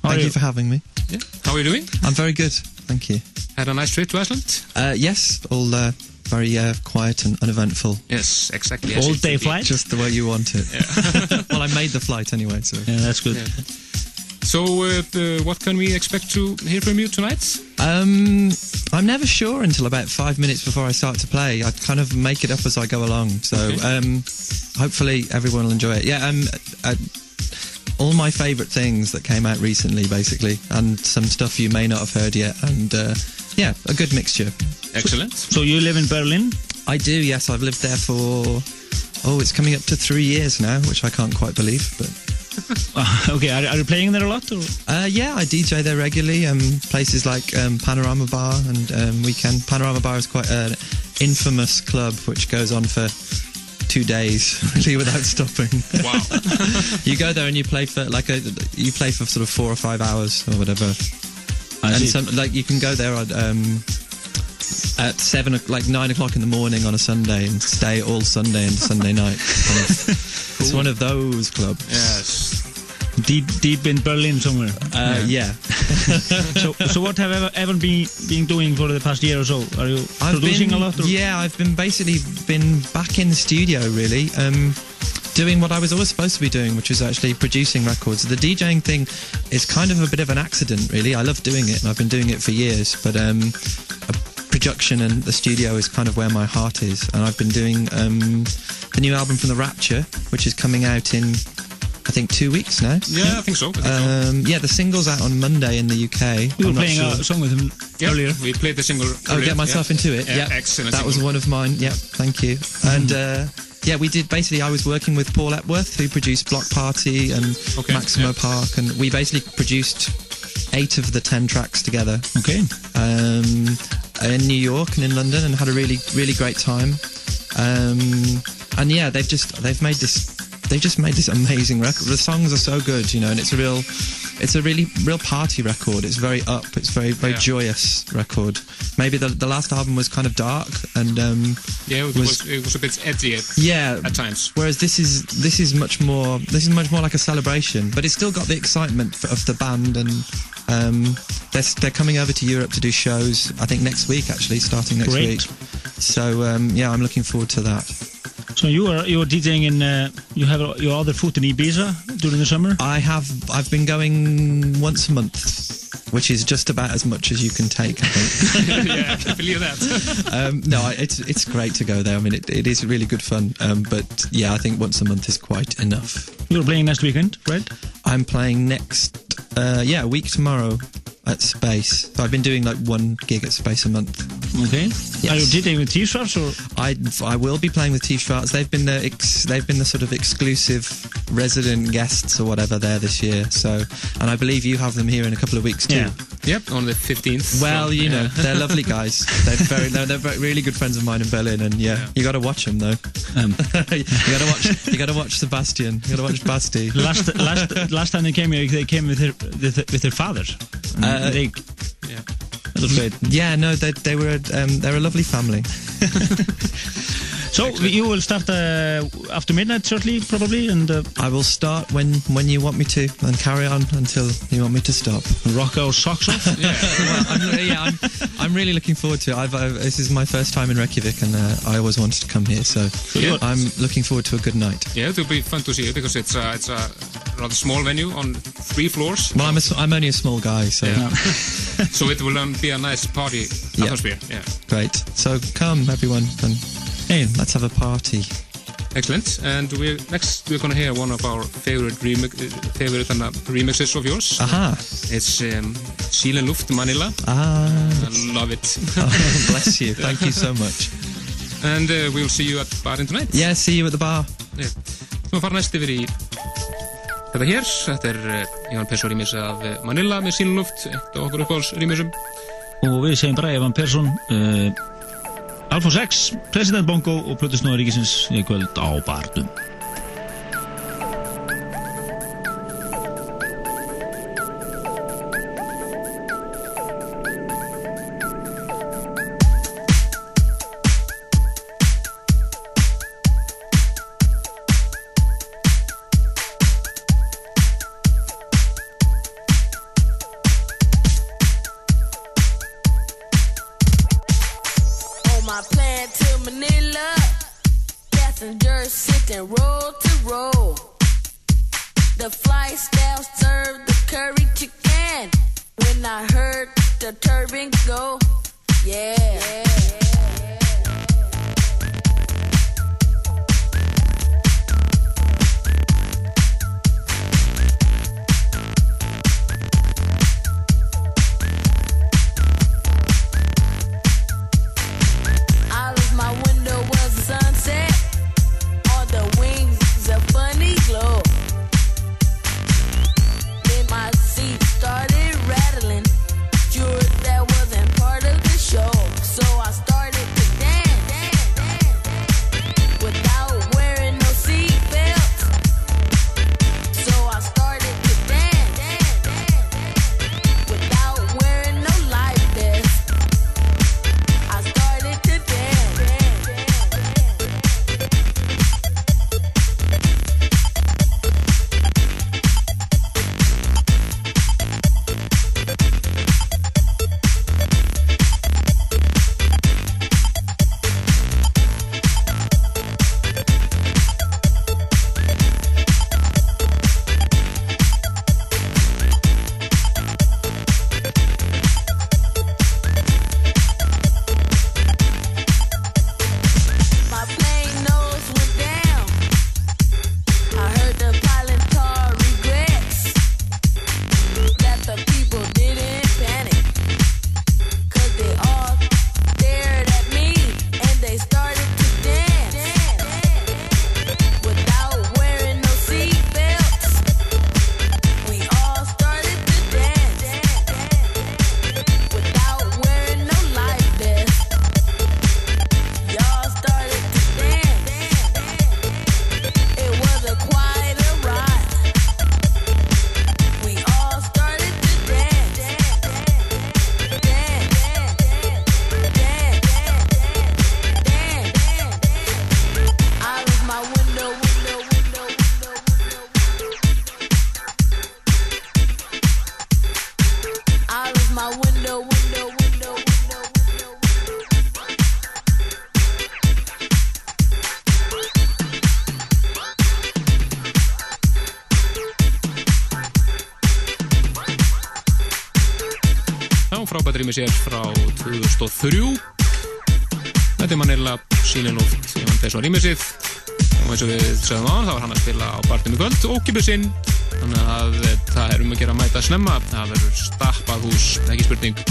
How Thank you you? for having me. Yeah. How are you doing? I'm very good. Thank you. Had a nice trip to Iceland? Uh, yes, all uh, very uh, quiet and uneventful. Yes, exactly. All day flight? Just the way you want it. [LAUGHS] well, I made the flight anyway, so. Yeah, that's good. So, uh, uh, what can we expect to hear from you tonight? Um, I'm never sure until about five minutes before I start to play. I kind of make it up as I go along. So Okay. um, hopefully everyone will enjoy it. Yeah, um, uh, all my favourite things that came out recently, basically, and some stuff you may not have heard yet, and uh, yeah, a good mixture. Excellent. So you live in Berlin? I do. Yes, I've lived there for oh, it's coming up to three years now, which I can't quite believe, but. [LAUGHS] okay, are, are you playing there a lot? Or? Uh, yeah, I DJ there regularly. Um, places like um, Panorama Bar and um, Weekend. Panorama Bar is quite an infamous club which goes on for two days [LAUGHS] really without stopping. Wow. [LAUGHS] you go there and you play for like a you play for sort of four or five hours or whatever. I and see. some like you can go there at, um, at seven o- like nine o'clock in the morning on a Sunday and stay all Sunday and Sunday night. Kind [LAUGHS] of- It's one of those clubs. Yes. Deep, deep in Berlin somewhere. Uh, yeah. [LAUGHS] so, so what have ever, ever been been doing for the past year or so? Are you I've producing been, a lot? Or? Yeah, I've been basically been back in the studio really, um, doing what I was always supposed to be doing, which is actually producing records. The DJing thing is kind of a bit of an accident, really. I love doing it, and I've been doing it for years. But um, a production and the studio is kind of where my heart is, and I've been doing um, the new album from the Rapture, which is coming out in. I think two weeks now. Yeah, I think so. I think so. Um, yeah, the single's out on Monday in the UK. You were I'm playing sure. a song with him Yeah, earlier. we played the single. Oh, earlier, get myself yeah. into it. Yeah, Yeah, excellent. That was one of mine. Yeah, thank you. And uh, yeah, we did basically. I was working with Paul Epworth, who produced Block Party and Okay, Maximo yeah. Park, and we basically produced eight of the ten tracks together. Okay. Um, in New York and in London, and had a really, really great time. Um, and yeah, they've just they've made this. They've just made this amazing record. The songs are so good, you know, and it's a real, it's a really real party record. It's very up. It's very very Yeah. joyous record. Maybe the the last album was kind of dark and um, Yeah, it was, it was a bit edgy at, yeah. at times. Whereas this is this is much more this is much more like a celebration, but it's still got the excitement of the band and. Um, they're, they're coming over to Europe to do shows. I think next week, actually, starting next Great. week. So um, yeah, I'm looking forward to that. So you are you are DJing in uh, you have your other foot in Ibiza during the summer. I have I've been going once a month, which is just about as much as you can take. I think. [LAUGHS] yeah, I can believe that. [LAUGHS] um, no, it's it's great to go there. I mean, it, it is really good fun. Um, but yeah, I think once a month is quite enough. You're playing next weekend, right? I'm playing next, uh, yeah, a week tomorrow at Space. So I've been doing like one gig at Space a month. Okay. Yes. Are you DJing with T-shirts or? I I will be playing with T Schwartz. They've been the ex, they've been the sort of exclusive resident guests or whatever there this year. So, and I believe you have them here in a couple of weeks too. Yeah. Yep, on the 15th. Well, So, you know, yeah. they're lovely guys. They're very, they're, they're very- really good friends of mine in Berlin, and yeah, you got to watch them though. Um, [LAUGHS] you got to watch, you got to watch Sebastian. You got to watch Basti. last last last time they came here, they came with their with, their- with father. Uh, they, yeah. That was great. Yeah, no, they they were um, they're a lovely family. [LAUGHS] So you will start uh, after midnight shortly, probably, and uh, I will start when when you want me to, and carry on until you want me to stop. rock our socks off. [LAUGHS] Yeah. well, I'm, yeah, I'm, I'm really looking forward to it. I've, I've, this is my first time in Reykjavik, and uh, I always wanted to come here, so Yeah. I'm looking forward to a good night. Yeah, it will be fun to see it because it's a, it's a rather small venue on three floors. Well, I'm, a s I'm only a small guy, so Yeah. [LAUGHS] so it will um, be a nice party Yeah. atmosphere. Yeah. great. So come, everyone, and hey, let's have a party. Excellent. And we're next we're gonna hear one of our favorite remix favorite uh, remixes of yours. Aha. It's um, Seelen Luft Manila. Ah, I love it. [LAUGHS] oh, bless you. Thank you so much. And uh, we'll see you at Barin tonight. Yeah, see you at the bar. Yeah. Svo fara næst yfir í þetta hér. Þetta er uh, Ján Persson rýmis af uh, Manila með Seelen Luft, eitt af okkur uppáhalds rýmisum. Og við segjum bara Evan Persson uh, Alfons X, President Bongo og Plutusnóður Ríkisins í kvöld á Barnum. Rými sér frá 2003 Þetta er mannilega sílinlúft ég mann þessu að rými sitt og eins og við sögum á þá var hann að spila á barnum í kvöld og kipið sinn. Þannig að það er um að gera að mæta snemma. Það verður stappað hús, ekki spurning.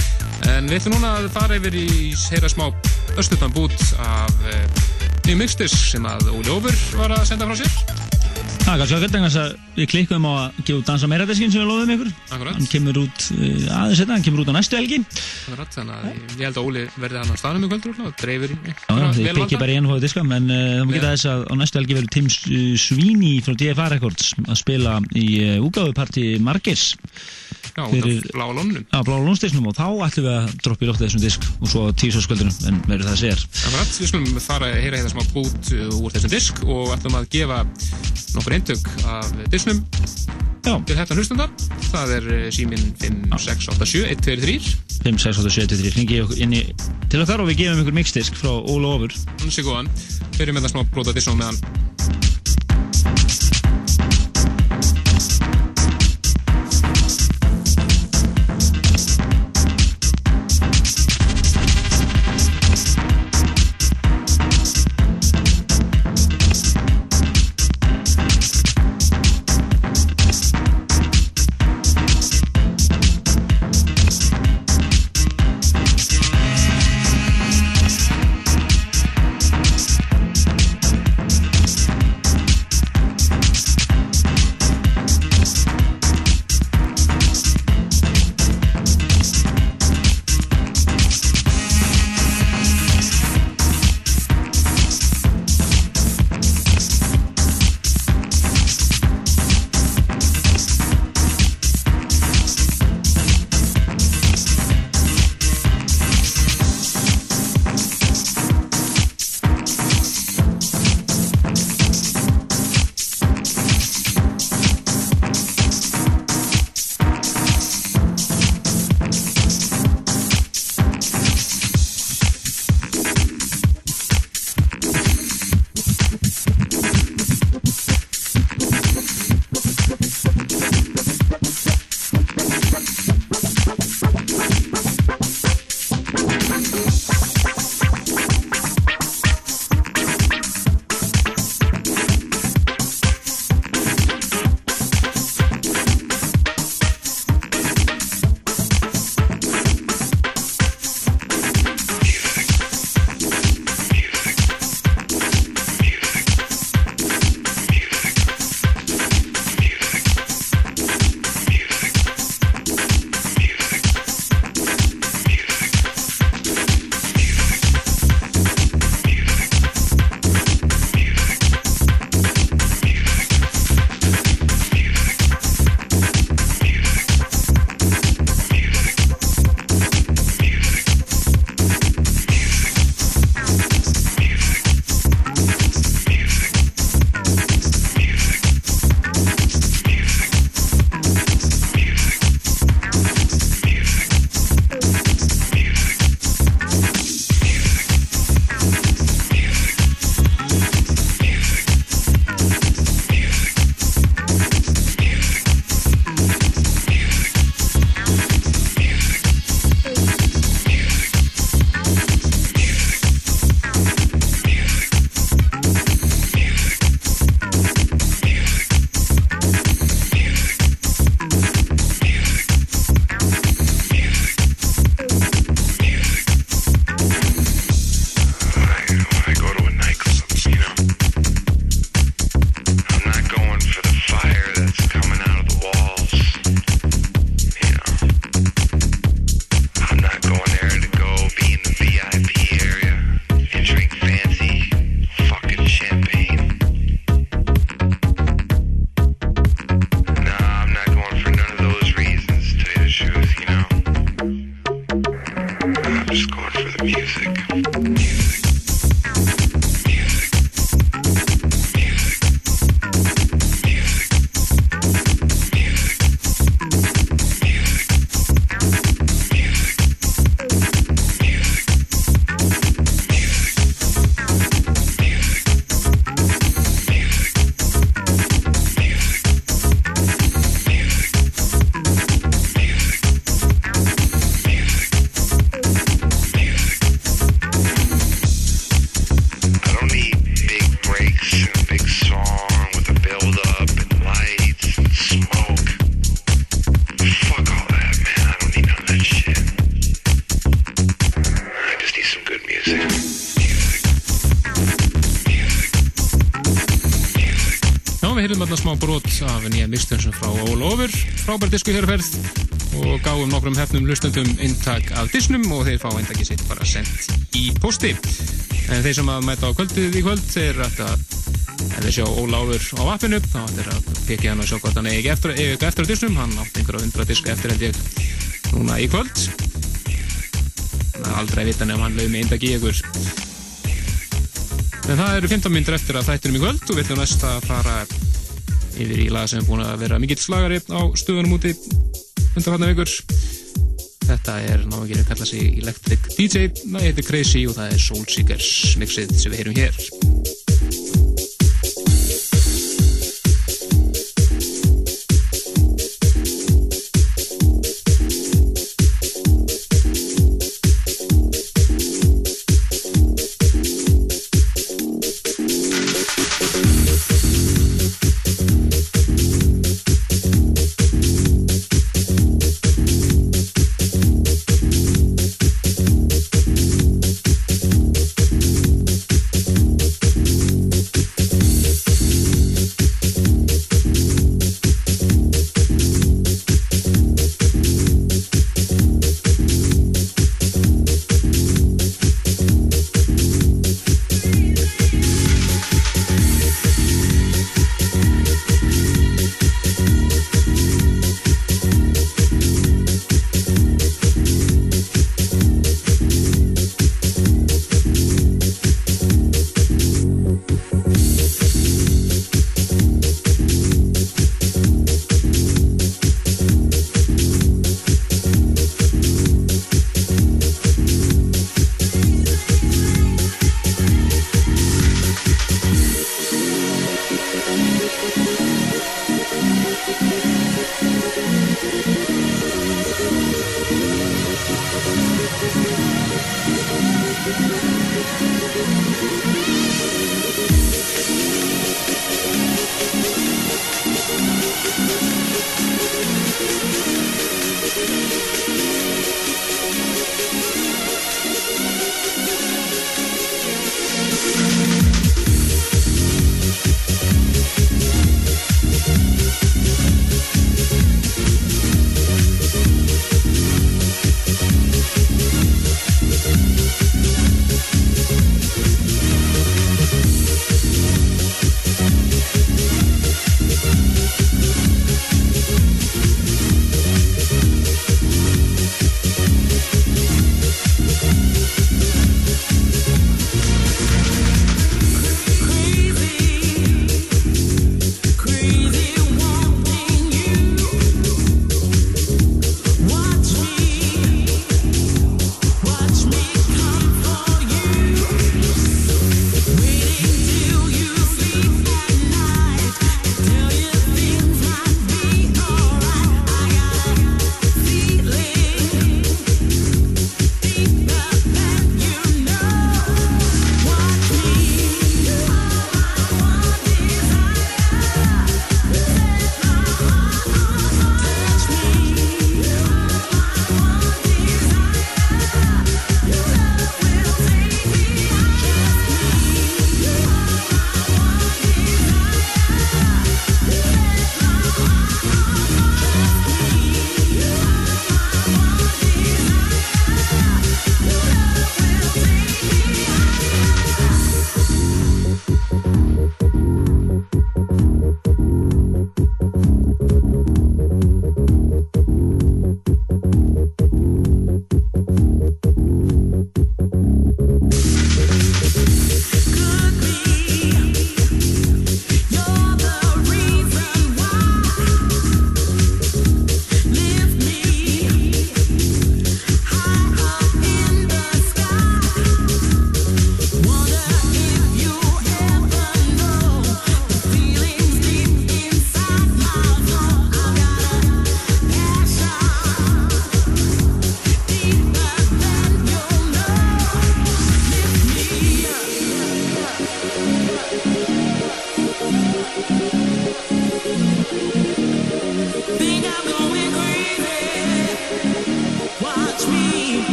En við ætlum núna að fara yfir í heyra smá östuttan bút af eh, nýjum mixtis sem að Óli Ófur var að senda frá sér Það er kannski að gæta þess að við klikkum á að gefa út dansa meira diskin sem við loðum ykkur. Akkurat. Hann kemur út uh, aðeins þetta, hann kemur út á næstu helgi. Akkurat, þannig að ég held að Óli verði hann á staðnum í kvöldur og dreifir í Já, þið byggja bara í ennfóðu diska, en uh, það má geta þess að á næstu helgi verður Tim Sweeney frá DFA Records að spila í uh, úgáfuparti Margers. Já, af Bláa Lónunum. Á Bláa Lónstisnum og þá ætlum við að droppa í loftið þessum disk og svo tísarskvöldunum, en verður það að segja. Akkurat, við skulum fara að heyra hérna smá bút uh, úr þessum disk og ætlum að gefa nokkur eintök af disknum Já. til þetta hlustanda. Það er uh, síminn 5687 123 5, 6, 8, 7, 3, hringi inn í til okkar og við gefum ykkur mixdisk frá Óla Ofur. Hún sé góðan. Byrjum með það smá brota disknum meðan. Frábær disku hér ferð og gáum nokkrum hefnum hlustendum inntak af disnum og þeir fá inntakið sitt bara sendt í posti. En þeir sem að mæta á kvöldið í kvöld, þeir ætti að ef þeir sjá Over á appinu, þá ætti þeir að pekja hann og sjá hvort hann eigi eftir, eigi eftir á disnum, hann átti einhverja hundra diska eftir held ég núna í kvöld. Það er aldrei að vita nefn hann lög með inntak í ykkur. En það eru 15 myndir eftir að þættinum í kvöld og við ætlum næst að fara yfir í lag sem er búin að vera mikill slagari á stöðunum úti undanfarnar vikur. Þetta er náttúrulega að kalla sig Electric DJ, það heitir Crazy og það er Soul Seekers mixið sem við heyrum hér.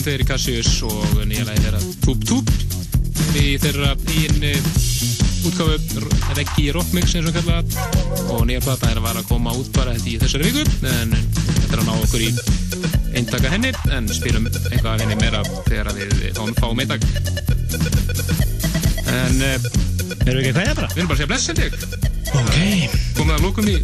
Eru fransku félagatum þeir í Cassius og nýja lagi þeirra Túp Túp. Í þeirra einn útgáfu Reggi Rockmix eins og kallað. Og nýja plata er að vara að koma út bara þetta í þessari viku en þetta er að ná okkur í eintaka henni en spilum eitthvað af henni meira þegar við fáum, fáum eintak. En uh, erum við ekki að kveðja bara? við erum bara að segja bless held ég. Ok. Komum að lókum í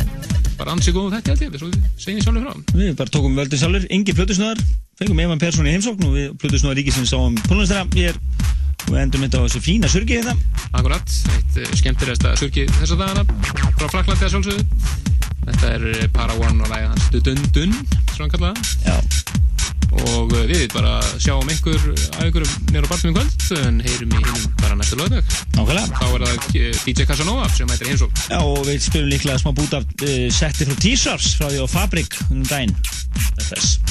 bara ansi góðum þetta held ég. Við segjum sjálfur frá. Við bara tókum völdin sjálfur, Ingi Plutusnöðar fengum Eman Persson í heimsókn og við Plutusnöðar ríkisins sáum tónlistara hér og endum þetta á þessu fína surgi hérna. Akkurat, eitt uh, skemmtilegasta surgi þessa dagana frá Fraklandi að sjálfsögðu. Þetta er eh, Para One og lægið hans Dun Dun, svona kallaða Já. Og uh, við bara sjáum ykkur að ykkur nýra á barnum í kvöld en heyrum í hinnum bara næstu lögdag. Nákvæmlega. Þá er það eh, DJ Casanova sem heitir heimsók Já og við spilum líklega smá bút af uh, setti frá T-Sars frá því á Fabrik um daginn. Þess. Bless